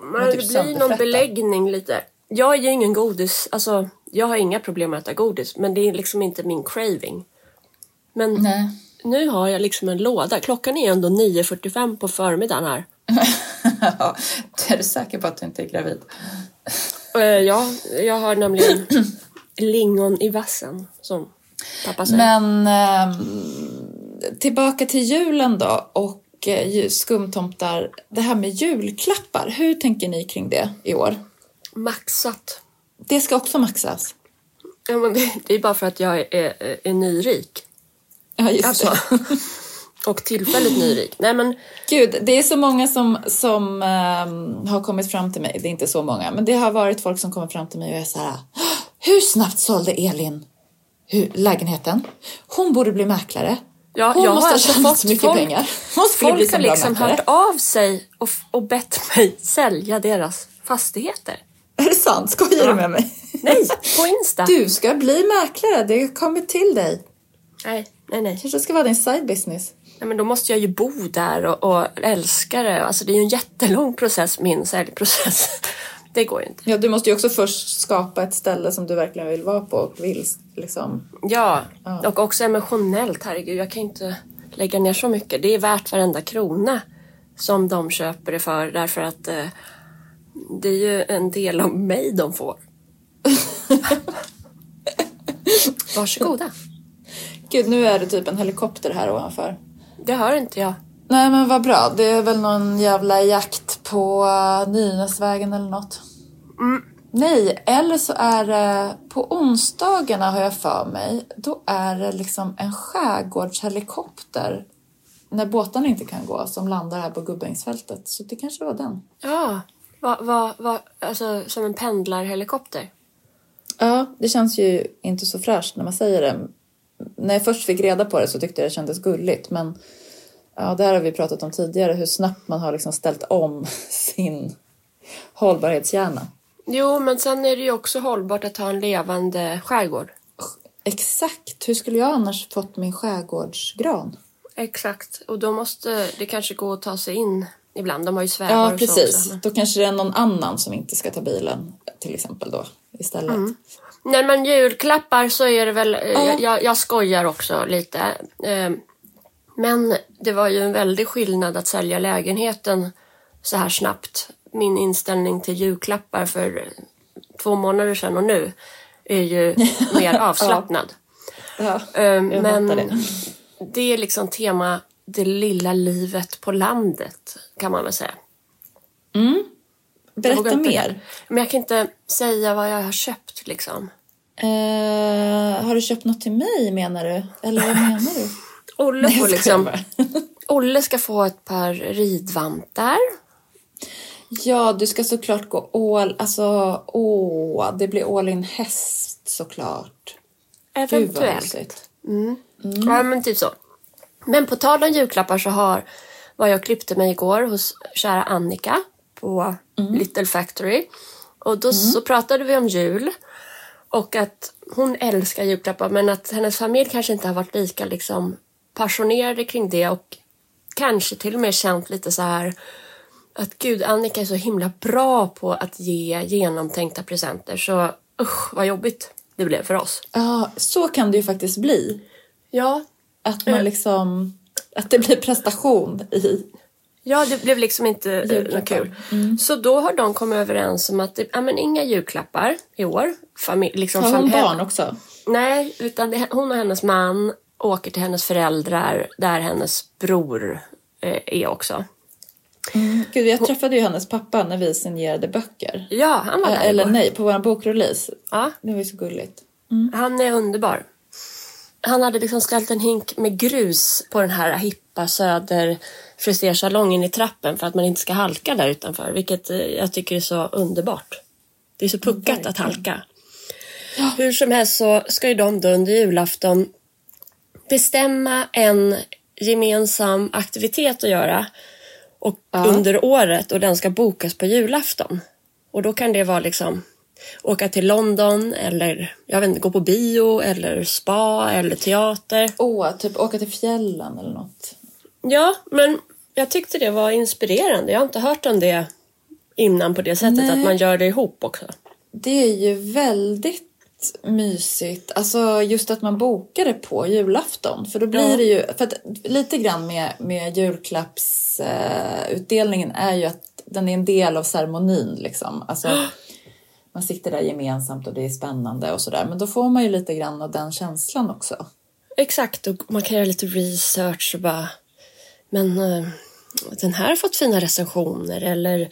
Men typ det blir någon beläggning lite. Jag är ju ingen godis, alltså jag har inga problem med att äta godis men det är liksom inte min craving. Men Nej. nu har jag liksom en låda. Klockan är ändå 9.45 på förmiddagen här. är du säker på att du inte är gravid? Uh, ja, jag har nämligen lingon i vassen som pappa säger. Men eh, tillbaka till julen då och eh, skumtomtar. Det här med julklappar, hur tänker ni kring det i år? Maxat. Det ska också maxas? Ja, men det, det är bara för att jag är, är, är nyrik. Ja, just alltså. det. och tillfälligt nyrik. Nej, men... Gud, det är så många som, som um, har kommit fram till mig. Det är inte så många, men det har varit folk som kommer fram till mig och är så här. Hur snabbt sålde Elin hur, lägenheten? Hon borde bli mäklare. Ja, Hon jag måste har alltså ha så mycket folk, pengar. Hon folk har liksom hört av sig och, och bett mig sälja deras fastigheter. Är det sant? Skojar ja. du med mig? Nej, på Insta. Du ska bli mäklare, det kommer till dig. Nej, nej, nej. kanske ska vara din side business. Nej, men då måste jag ju bo där och, och älska det. Alltså det är ju en jättelång process, min säljprocess. Det går ju inte. Ja, du måste ju också först skapa ett ställe som du verkligen vill vara på och vill liksom... Ja, ja. och också emotionellt. Herregud, jag kan inte lägga ner så mycket. Det är värt varenda krona som de köper det för därför att eh, det är ju en del av mig de får. Varsågoda. Gud, nu är det typ en helikopter här ovanför. Det hör inte jag. Nej, men vad bra. Det är väl någon jävla jakt på uh, Nynäsvägen eller något. Mm. Nej, eller så är det på onsdagarna har jag för mig. Då är det liksom en skärgårdshelikopter när båtarna inte kan gå som landar här på Gubbängsfältet. Så det kanske var den. Ja, Va, va, va, alltså som en pendlarhelikopter? Ja, det känns ju inte så fräscht när man säger det. När jag först fick reda på det så tyckte jag det kändes gulligt men ja, det här har vi pratat om tidigare hur snabbt man har liksom ställt om sin hållbarhetshjärna. Jo, men sen är det ju också hållbart att ha en levande skärgård. Exakt. Hur skulle jag annars fått min skärgårdsgran? Exakt, och då måste det kanske gå att ta sig in ibland. De har ju svävar Ja, precis. Då kanske det är någon annan som inte ska ta bilen till exempel då istället. Mm. När man julklappar så är det väl, eh, ja. jag, jag skojar också lite. Eh, men det var ju en väldig skillnad att sälja lägenheten så här snabbt. Min inställning till julklappar för två månader sedan och nu är ju mer avslappnad. ja. Ja, men det. det är liksom tema det lilla livet på landet kan man väl säga. Vågar Berätta inte- mer. Men jag kan inte säga vad jag har köpt liksom. Eh, har du köpt något till mig menar du? Eller vad menar du? Olle får liksom... Olle ska få ett par ridvantar. Ja, du ska såklart gå all... Alltså, åh, det blir all in häst såklart. Gud vad Eventuellt. mysigt. Ja, men typ så. Men på tal om julklappar så har, var jag och klippte mig igår hos kära Annika på Little Factory. Och då så pratade vi om jul och att hon älskar julklappar men att hennes familj kanske inte har varit lika liksom passionerade kring det och kanske till och med känt lite så här att gud, Annika är så himla bra på att ge genomtänkta presenter så usch vad jobbigt det blev för oss. Ja, så kan det ju faktiskt bli. Ja, Att man Eh. liksom... Att det blir prestation i... Ja, det blev liksom inte eh, något kul. Så då har de kommit överens om att det, ja, men inga julklappar i år. Familj, liksom Har hon barn också? Nej, utan det, hon och hennes man åker till hennes föräldrar där hennes bror eh, är också. Gud, jag träffade ju hennes pappa när vi signerade böcker. Ja, han var där Eller igår. nej, på vår bokrelease. Ja, Det var ju så gulligt. han är underbar. Han hade liksom ställt en hink med grus på den här hippa söder frisersalongen i trappen för att man inte ska halka där utanför. Vilket eh, jag tycker är så underbart. Det är så puckat att halka. Hur som helst så ska ju de då under julafton bestämma en gemensam aktivitet att göra och under året och den ska bokas på julafton. Och då kan det vara liksom åka till London eller jag vet inte, gå på bio eller spa eller teater. Åh, typ åka till fjällen eller något. Ja, men jag tyckte det var inspirerande. Jag har inte hört om det innan på det sättet Nej. att man gör det ihop också. Det är ju väldigt mysigt. Alltså just att man bokar det på julafton. För då blir Ja. det ju... För att lite grann med, med julklappsutdelningen utdelningen är ju att den är en del av ceremonin liksom. Alltså, man sitter där gemensamt och det är spännande och sådär. Men då får man ju lite grann av den känslan också. Exakt, och man kan göra lite research och bara... Men eh, den här har fått fina recensioner eller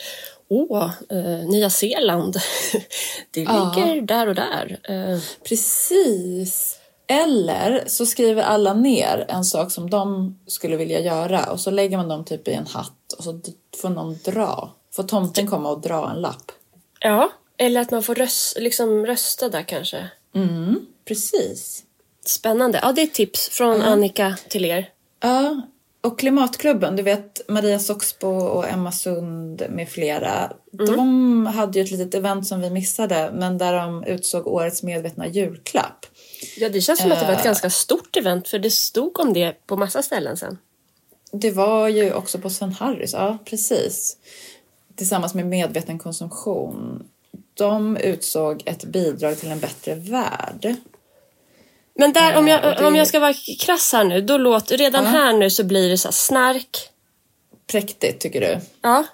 åh, eh, Nya Zeeland. det Ja. ligger där och där. Eh, Precis. Eller så skriver alla ner en sak som de skulle vilja göra och så lägger man dem typ i en hatt och så får någon dra. Får tomten komma och dra en lapp. ja, eller att man får röst, liksom rösta där kanske. Mm, precis. Spännande. Ja, det är tips från Annika till er. Ja, och Klimatklubben, du vet Maria Soxbo och Emma Sund med flera. De hade ju ett litet event som vi missade men där de utsåg årets medvetna julklapp. Ja, det känns som att det var ett Eh. ganska stort event för det stod om det på massa ställen sen. Det var ju också på Sven Harrys, ja precis. Tillsammans med medveten konsumtion. De utsåg ett bidrag till en bättre värld. Men där, om Eh, jag, det- om jag ska vara krass här nu, då låter redan Ja. här nu så blir det så snark. Präktigt tycker du? Ja.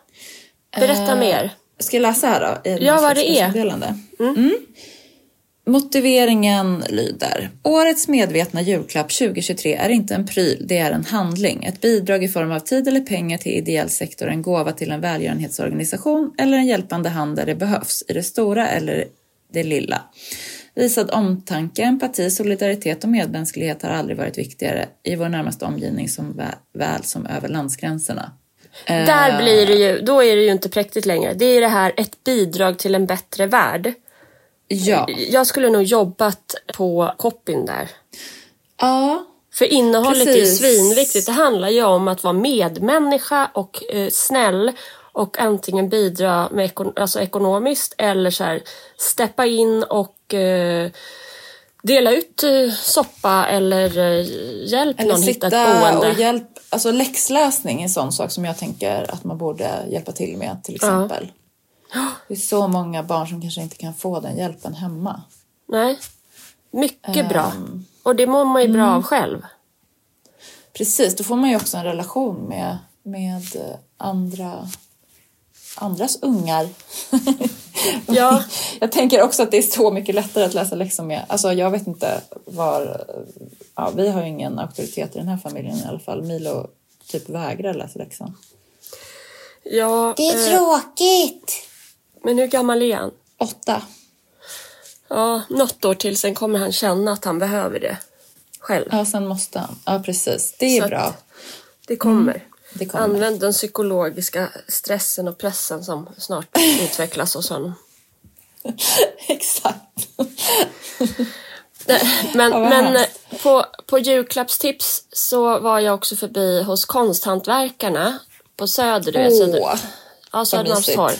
Berätta Eh, mer. Ska jag läsa här då? I Ja, vad det är. pressmeddelande? Mm. Motiveringen lyder. Årets medvetna julklapp 2023 är inte en pryl, det är en handling. Ett bidrag i form av tid eller pengar till ideell sektor, en gåva till en välgörenhetsorganisation eller en hjälpande hand där det behövs, i det stora eller det lilla. Visad omtanke, empati, solidaritet och medmänsklighet har aldrig varit viktigare i vår närmaste omgivning som vä- väl som över landsgränserna. Eh, Där blir det ju, då är det ju inte präktigt längre. Det är det här ett bidrag till en bättre värld. Ja. Jag skulle nog jobbat på copyn där. Ja, För innehållet är ju Precis. svinviktigt. Det handlar ju om att vara medmänniska och eh, snäll och antingen bidra med ekon- alltså ekonomiskt eller så här, steppa in och eh, dela ut eh, soppa eller eh, hjälp Eller någon hitta ett boende. och hjälp, alltså läxläsning är en sån sak som jag tänker att man borde hjälpa till med till exempel. Det är så många barn som kanske inte kan få den hjälpen hemma. Nej, mycket bra. Ehm, Och det mår man ju bra mm. av själv. Precis, då får man ju också en relation med, med eh, andra, andras ungar. Ja. jag tänker också att det är så mycket lättare att läsa läxor med. Alltså jag vet inte var... Ja, vi har ju ingen auktoritet i den här familjen i alla fall. Milo typ vägrar läsa läxan. Ja, Det är eh, tråkigt! Men hur gammal är han? Åtta. Ja, något år till sen kommer han känna att han behöver det själv. Ja, sen måste han. Ja, precis. Det är Så bra. Det kommer. Mm, det kommer. Använd den psykologiska stressen och pressen som snart utvecklas hos honom. Exakt. Men, Ja, men hemskt. på, på julklappstips så var jag också förbi hos konsthantverkarna på Söder. du vet, Söder Åh, ja, Södermalmstorg.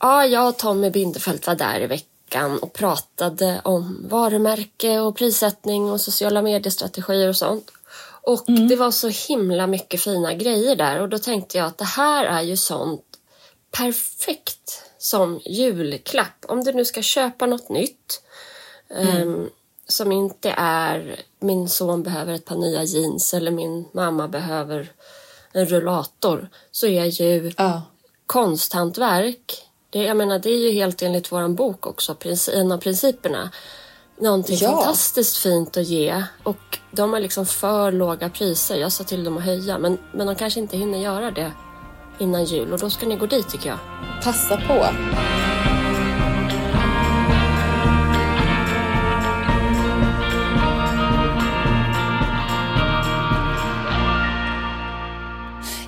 Ja, jag och Tommy Bindefeld var där i veckan och pratade om varumärke och prissättning och sociala mediestrategier och sånt. Och Mm. det var så himla mycket fina grejer där och då tänkte jag att det här är ju sånt perfekt som julklapp. Om du nu ska köpa något nytt ehm, som inte är min son behöver ett par nya jeans eller min mamma behöver en rullator så är ju Ja. konsthantverk, det, jag menar, det är ju helt enligt vår bok också, en av principerna. Någonting Ja. fantastiskt fint att ge och de har liksom för låga priser. Jag sa till dem att höja men, men de kanske inte hinner göra det innan jul och då ska ni gå dit tycker jag. Passa på.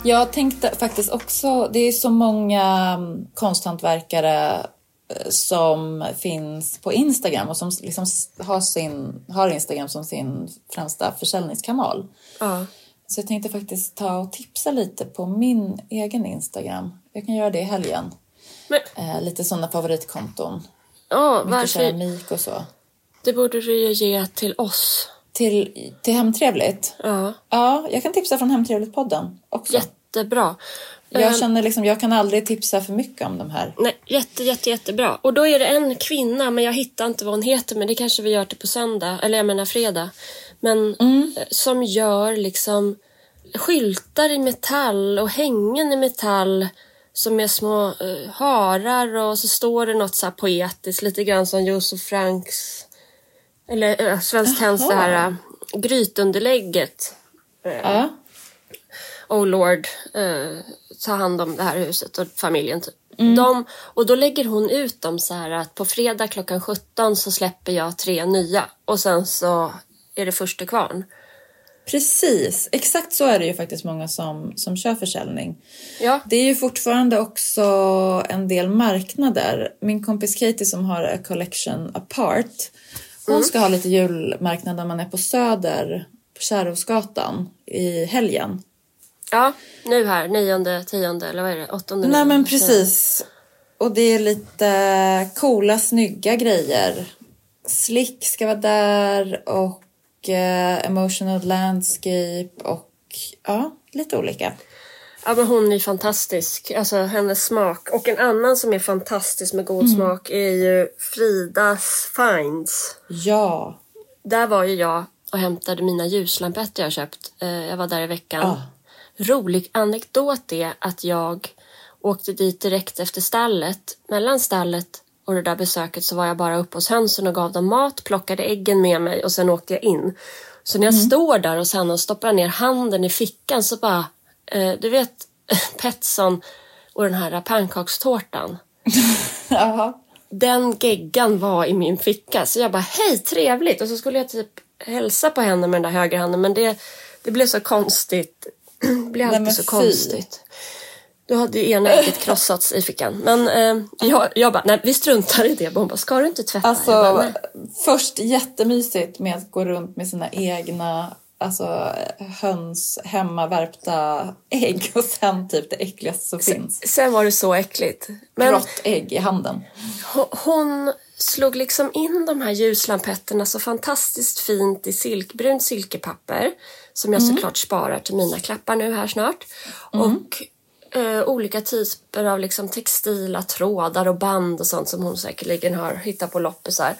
Jag tänkte faktiskt också, det är så många mm, konsthantverkare eh, som finns på Instagram och som liksom har, sin, har Instagram som sin främsta försäljningskanal. Ja. Så jag tänkte faktiskt ta och tipsa lite på min egen Instagram. Jag kan göra det i helgen. Men Eh, lite sådana favoritkonton. ja, Mycket varför? keramik och så. Det borde du ju ge till oss. Till, till Hemtrevligt? Ja, Ja, jag kan tipsa från Hemtrevligt-podden också. jättebra. Jag Ehm, känner liksom, jag kan aldrig tipsa för mycket om de här. Nej, jätte, jätte, jättebra. Och då är det en kvinna, men jag hittar inte vad hon heter, men det kanske vi gör till på söndag, eller jag menar fredag. Men eh, som gör liksom skyltar i metall och hängen i metall som är små eh, harar och så står det något så här poetiskt, lite grann som Josef Franks, eller äh, Svenskt Tenns det här äh, grytunderlägget. Ja. Oh Lord, eh, ta hand om det här huset och familjen. Typ. De, och då lägger hon ut dem så här att på fredag klockan 17 så släpper jag tre nya och sen så är det första kvarn. Precis, exakt så är det ju faktiskt många som, som kör försäljning. Ja, Det är ju fortfarande också en del marknader. Min kompis Katie som har A Collection Apart, hon ska ha lite julmarknad när man är på Söder, på Kärrhovsgatan i helgen. ja nu här, nionde, tionde eller vad är det? Åttonde? Nej men precis. Och det är lite coola, snygga grejer. Slick ska vara där och eh, Emotional Landscape och ja, lite olika. Ja men hon är fantastisk, alltså hennes smak. Och en annan som är fantastisk med god smak är ju Fridas Finds. Ja, Där var ju jag och hämtade mina ljuslampetter jag köpt. Eh, Jag var där i veckan. Ah. Rolig anekdot är att jag åkte dit direkt efter stallet. Mellan stallet och det där besöket så var jag bara uppe hos hönsen och gav dem mat, plockade äggen med mig och sen åkte jag in. Så när jag står där hos henne och stoppar ner handen i fickan så bara, du vet Petson och den här pannkakstårtan. Den geggan var i min ficka så jag bara hej trevligt och så skulle jag typ hälsa på henne med den där högerhanden men det, det blev så konstigt. Det blev alltid så fy. konstigt. Då hade ju ena ägget krossats i fickan. Men eh, jag, jag bara, nej vi struntar i det. Hon bara, ska du inte tvätta? Alltså, bara, först jättemysigt med att gå runt med sina egna alltså, höns hemmavärpta ägg och sen typ det äckligaste som finns. Sen var det så äckligt. Men Rått ägg i handen. Hon- slog liksom in de här ljuslampeterna så fantastiskt fint i silkbrunt silkepapper som jag såklart sparar till mina klappar nu här snart. Och eh, olika typer av liksom textila trådar och band och sånt som hon säkerligen har hittat på loppisar.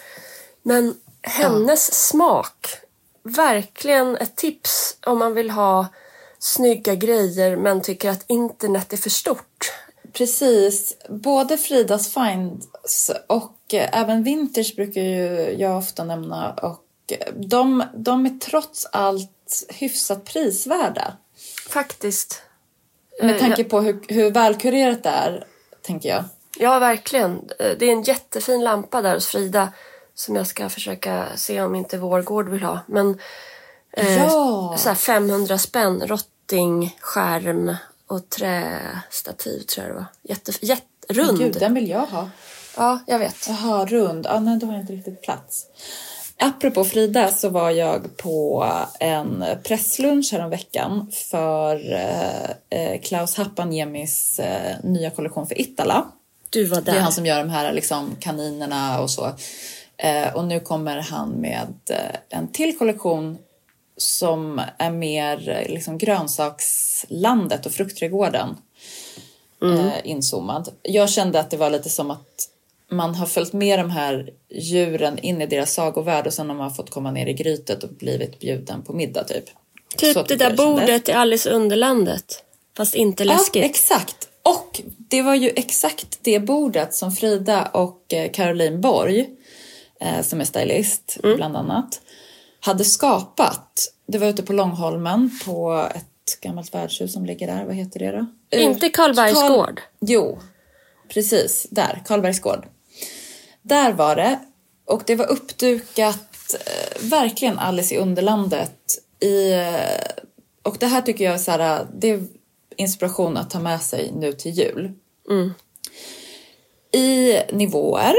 Men hennes smak, verkligen ett tips om man vill ha snygga grejer men tycker att internet är för stort. Precis. Både Fridas Finds och eh, även Vintage brukar ju jag ofta nämna. Och eh, de, de är trots allt hyfsat prisvärda. Faktiskt. Med tanke på hur, hur välkurerat det är, tänker jag. Ja, verkligen. Eh, Det är en jättefin lampa där hos Frida som jag ska försöka se om inte vår gård vill ha. Men eh, Ja. så här 500 spänn, rottingskärm och trästativ tror jag det var. Jätte, jätte, rund. Gud, den vill jag ha. Ja, jag vet. Jaha, rund. Ah, nej, då har jag inte riktigt plats. Apropå Frida så var jag på en presslunch häromveckan för eh, eh, Klaus Happaniemis eh, nya kollektion för Ittala. Du var Det är där. han som gör de här liksom, kaninerna och så. Eh, och nu kommer han med eh, en till kollektion som är mer eh, liksom, grönsakslandet och fruktträdgården eh, inzoomad. Jag kände att det var lite som att man har följt med de här djuren in i deras sagovärld och sen har man fått komma ner i grytet och blivit bjuden på middag typ. Så Typ det där bordet i Alice Underlandet. Fast inte läskigt. Ja, exakt. Och det var ju exakt det bordet som Frida och Caroline Borg, eh, som är stylist bland annat, hade skapat. Det var ute på Långholmen på ett gammalt värdshus som ligger där. Vad heter det då? Inte Karlbergs Karl- gård. Jo, precis. Där, Karlbergs gård. Där var det. Och det var uppdukat, eh, verkligen Alice i Underlandet. I, eh, och det här tycker jag är, så här, det är inspiration att ta med sig nu till jul. I nivåer.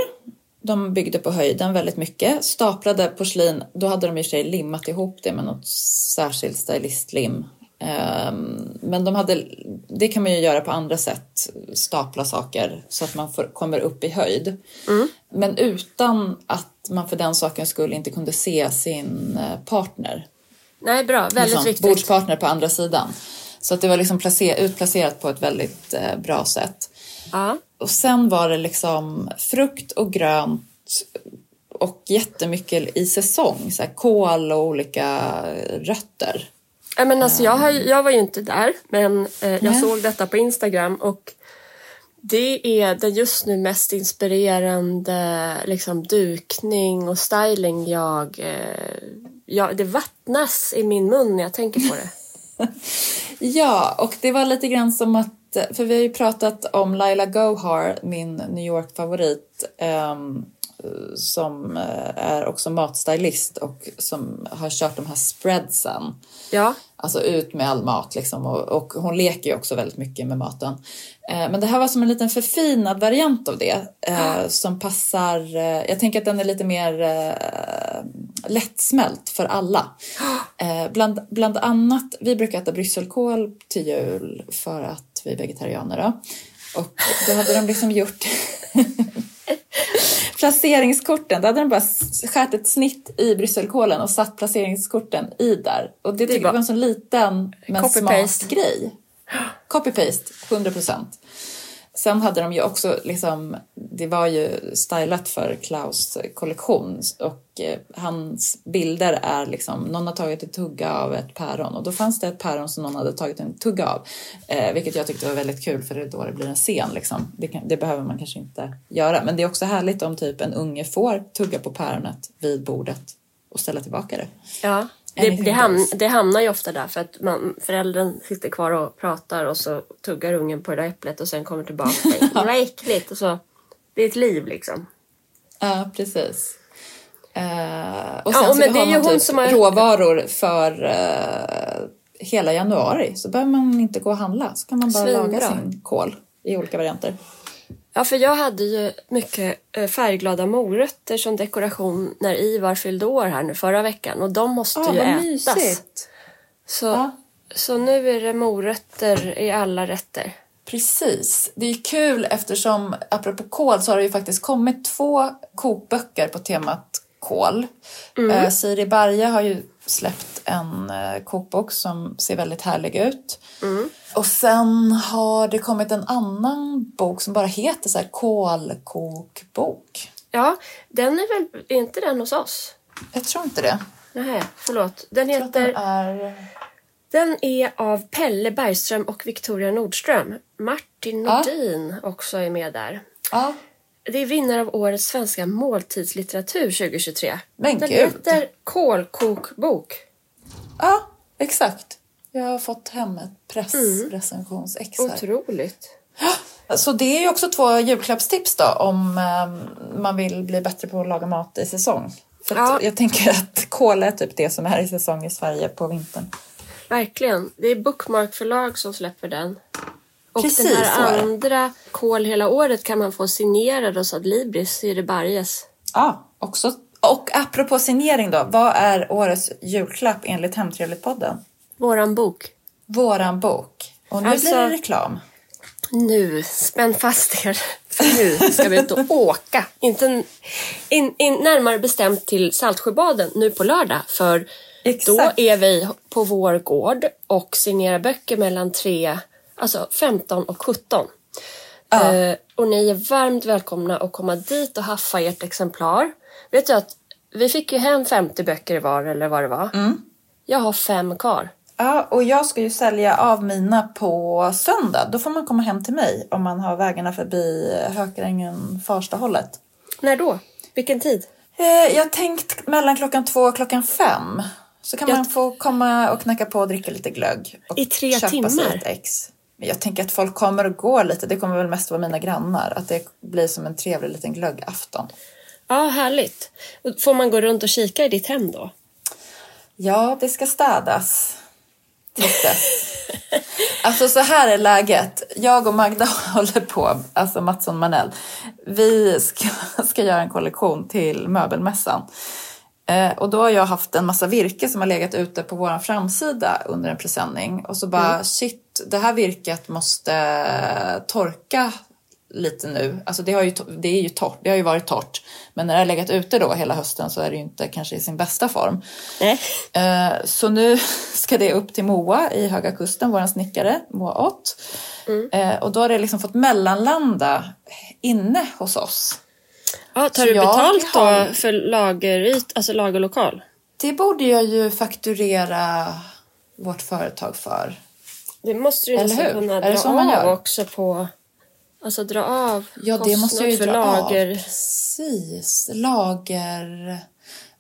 De byggde på höjden väldigt mycket. Staplade porslin. Då hade de i sig limmat ihop det med något särskilt stylistlim. Ehm, Men de hade, det kan man ju göra på andra sätt. Stapla saker så att man får, kommer upp i höjd. Men utan att man för den saken skulle inte kunde se sin eh, partner. Nej, bra. Väldigt liksom, viktigt. Bordspartner på andra sidan. Så att det var liksom placer, utplacerat på ett väldigt eh, bra sätt. Ja. Och sen var det liksom frukt och grönt och jättemycket i säsong. Så här kål och olika rötter. Ja, men alltså, jag, har, jag var ju inte där, men eh, jag Nej. såg detta på Instagram och det är den just nu mest inspirerande liksom, dukning och styling jag, eh, jag... Det vattnas i min mun när jag tänker på det. Ja, och det var lite grann som att, för vi har ju pratat om Laila Gohar, min New York-favorit, ehm, som eh, är också matstylist och som har kört de här spreadsen. Ja, Alltså ut med all mat liksom och, och hon leker ju också väldigt mycket med maten. Eh, men det här var som en liten förfinad variant av det eh, som passar, jag tänker att den är lite mer eh, lättsmält för alla. Eh, bland, bland annat, vi brukar äta brysselkål till jul för att vi är vegetarianer då. Och då hade de liksom gjort placeringskorten. Då hade de bara skärt ett snitt i brysselkålen och satt placeringskorten i där. Och det, tycker jag var en sån liten men smart grej. Copy-paste, 100 procent. Sen hade de ju också liksom, det var ju stylat för Klaus kollektion och eh, hans bilder är liksom, någon har tagit en tugga av ett päron och då fanns det ett päron som någon hade tagit en tugga av. Eh, vilket jag tyckte var väldigt kul för det är då det blir en scen liksom. Det, kan, det behöver man kanske inte göra. Men det är också härligt om typ en unge får tugga på päronet vid bordet och ställa tillbaka det. ja. Det, det, ham, det hamnar ju ofta där för att man, föräldern sitter kvar och pratar och så tuggar ungen på det där äpplet och sen kommer tillbaka. Vad äckligt! Och så, det är ett liv liksom. Ja, precis. Eh, och Ja, sen och så har det man hon typ har- råvaror för eh, hela januari. Så behöver man inte gå och handla. Så kan man bara Svinbra. laga sin kål i olika varianter. Ja, för jag hade ju mycket eh, färgglada morötter som dekoration när Ivar fyllde år här nu förra veckan och de måste Ah, ju ätas. mysigt. Så, Ja. så nu är det morötter i alla rätter. Precis. Det är kul eftersom, apropå kål, så har det ju faktiskt kommit två kokböcker på temat kål. Eh, Siri Barje har ju släppt en eh, kokbok som ser väldigt härlig ut. Och sen har det kommit en annan bok som bara heter så här kålkokbok. Ja, den är väl är inte den hos oss? Jag tror inte det. Nej, förlåt. Den Jag att den heter... är... Den är av Pelle Bergström och Victoria Nordström. Martin Ja. Nordin också är med där. Ja, Det är vinnare av årets svenska måltidslitteratur 2023. Men Den gud. heter Kålkokbok. Ja exakt. Jag har fått hem ett pressrecensionsex här. Otroligt. Så det är ju också två julklappstips då om eh, man vill bli bättre på att laga mat i säsong. För Ja. jag tänker att kål är typ det som är i säsong i Sverige på vintern. Verkligen. Det är Bookmark förlag som släpper den. Och Precis, den här andra, Kol hela året, kan man få signerad hos Adlibris i Barjes. Ja, också. Och apropå signering då, vad är årets julklapp enligt Hemtrevligt-podden? Våran bok. Våran bok. Och nu Alltså- blir det reklam. Nu, spänn fast er. För nu ska vi ut och åka. Inte in, in, närmare bestämt till Saltsjöbaden nu på lördag. För Exakt. då är vi på vår gård och signerar böcker mellan tre, alltså 15 och 17. Ja. Eh, och ni är varmt välkomna att komma dit och haffa ert exemplar. Vet du att vi fick ju hem 50 böcker var eller vad det var. Jag har fem kvar. Ja, och jag ska ju sälja av mina på söndag. Då får man komma hem till mig om man har vägarna förbi Hökarängen, Farsta-hållet. När då? Vilken tid? Eh, jag tänkt mellan klockan två och klockan fem. Så kan Jag- man få komma och knacka på och dricka lite glögg. Och I tre köpa timmar? Sig ett ex. Men jag tänker att folk kommer och går lite. Det kommer väl mest vara mina grannar. Att det blir som en trevlig liten glöggafton. Ja, härligt. Får man gå runt och kika i ditt hem då? Ja, det ska städas. Alltså så här är läget. Jag och Magda håller på, alltså Mattsson Manell. Vi ska, ska göra en kollektion till möbelmässan. Eh, och då har jag haft en massa virke som har legat ute på vår framsida under en presenning. Och så bara shit, det här virket måste torka lite nu. Alltså det, har ju, det är ju torrt, det har ju varit torrt. Men när det har legat ute då hela hösten så är det ju inte kanske i sin bästa form. Nej. Eh, Så nu ska det upp till Moa i Höga Kusten, vår snickare, Moa Ott. Eh, Och då har det liksom fått mellanlanda inne hos oss. Ja, tar Så du betalt har- då för lageryt, alltså lagerlokal? Det borde jag ju fakturera vårt företag för. Det måste du nästan hur? kunna dra av också på... Alltså dra av Ja, det måste jag ju för dra lager. av. Precis. Lager...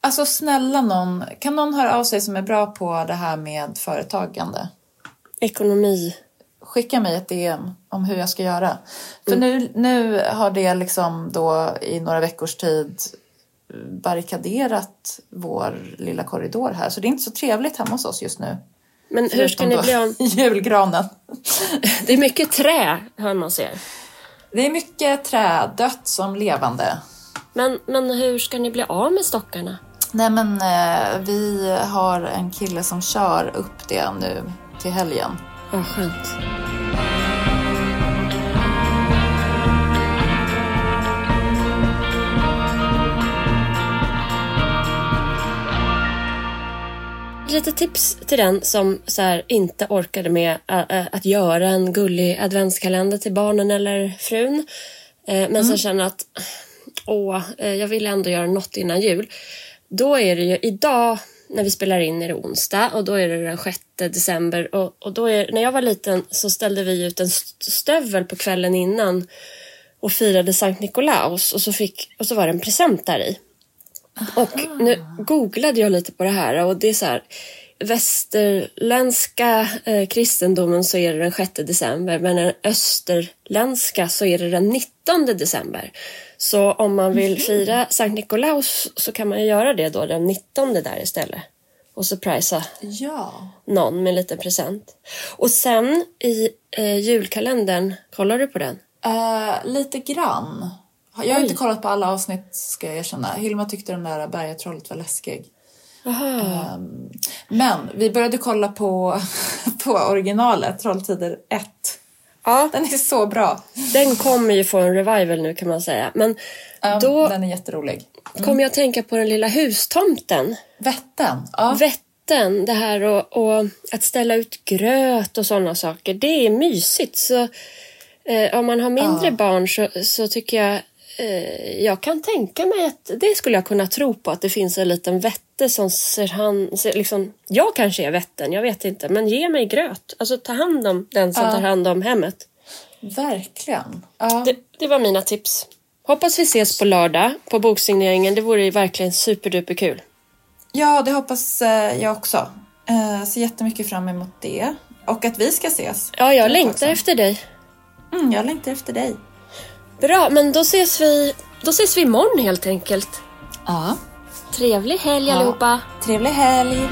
Alltså snälla någon, kan någon höra av sig som är bra på det här med företagande? Ekonomi. skicka mig ett DM om hur jag ska göra. För nu, nu har det liksom då i några veckors tid barrikaderat vår lilla korridor här. Så det är inte så trevligt hemma hos oss just nu. Men hur ska ni bli av... julgranen. Det är mycket trä, hör man ser. Det är mycket trä, dött som levande. Men, men hur ska ni bli av med stockarna? Nej men eh, vi har en kille som kör upp det nu till helgen. Ja, skönt. Lite tips till den som så inte orkade med att göra en gullig adventskalender till barnen eller frun. Eh, men som känner att åh, eh, jag vill ändå göra något innan jul. Då är det ju idag när vi spelar in är det onsdag och då är det den 6 december och, och då är, när jag var liten så ställde vi ut en st- stövel på kvällen innan och firade Sankt Nikolaus och så, fick, och så var det en present där i. Och nu googlade jag lite på det här och det är så här västerländska eh, kristendomen så är det den 6 december men den österländska så är det den 19 december. Så om man vill fira Sankt Nikolaus så kan man ju göra det då den 19 där istället. Och surprisa Ja. någon med en liten present. Och sen i eh, julkalendern, kollar du på den? Eh, lite grann. Jag har inte kollat på alla avsnitt ska jag erkänna. Hilma tyckte den där bergatrollet var läskig. Aha. Men vi började kolla på, på originalet, Trolltider 1. Ja, Den är så bra. den kommer ju få en revival nu kan man säga. Men Um, då Den är jätterolig. kommer jag att tänka på den lilla hustomten. Vätten. Ja. Vätten, det här och, och att ställa ut gröt och sådana saker. Det är mysigt. Så, eh, om man har mindre Ja. barn så, så tycker jag jag kan tänka mig att det skulle jag kunna tro på att det finns en liten vätte som ser han, ser, liksom, jag kanske är vätten, jag vet inte, men ge mig gröt. Alltså ta hand om den som Ja. tar hand om hemmet. Verkligen. Ja. Det, det var mina tips. Hoppas vi ses på lördag på boksigneringen. Det vore verkligen superduper kul. ja, det hoppas eh, jag också. Eh, ser jättemycket fram emot det. Och att vi ska ses. Ja, jag längtar efter dig. Mm, jag längtar efter dig. Bra, men då ses vi, då ses vi imorgon helt enkelt. Ja. Trevlig helg Ja. allihopa. Trevlig helg!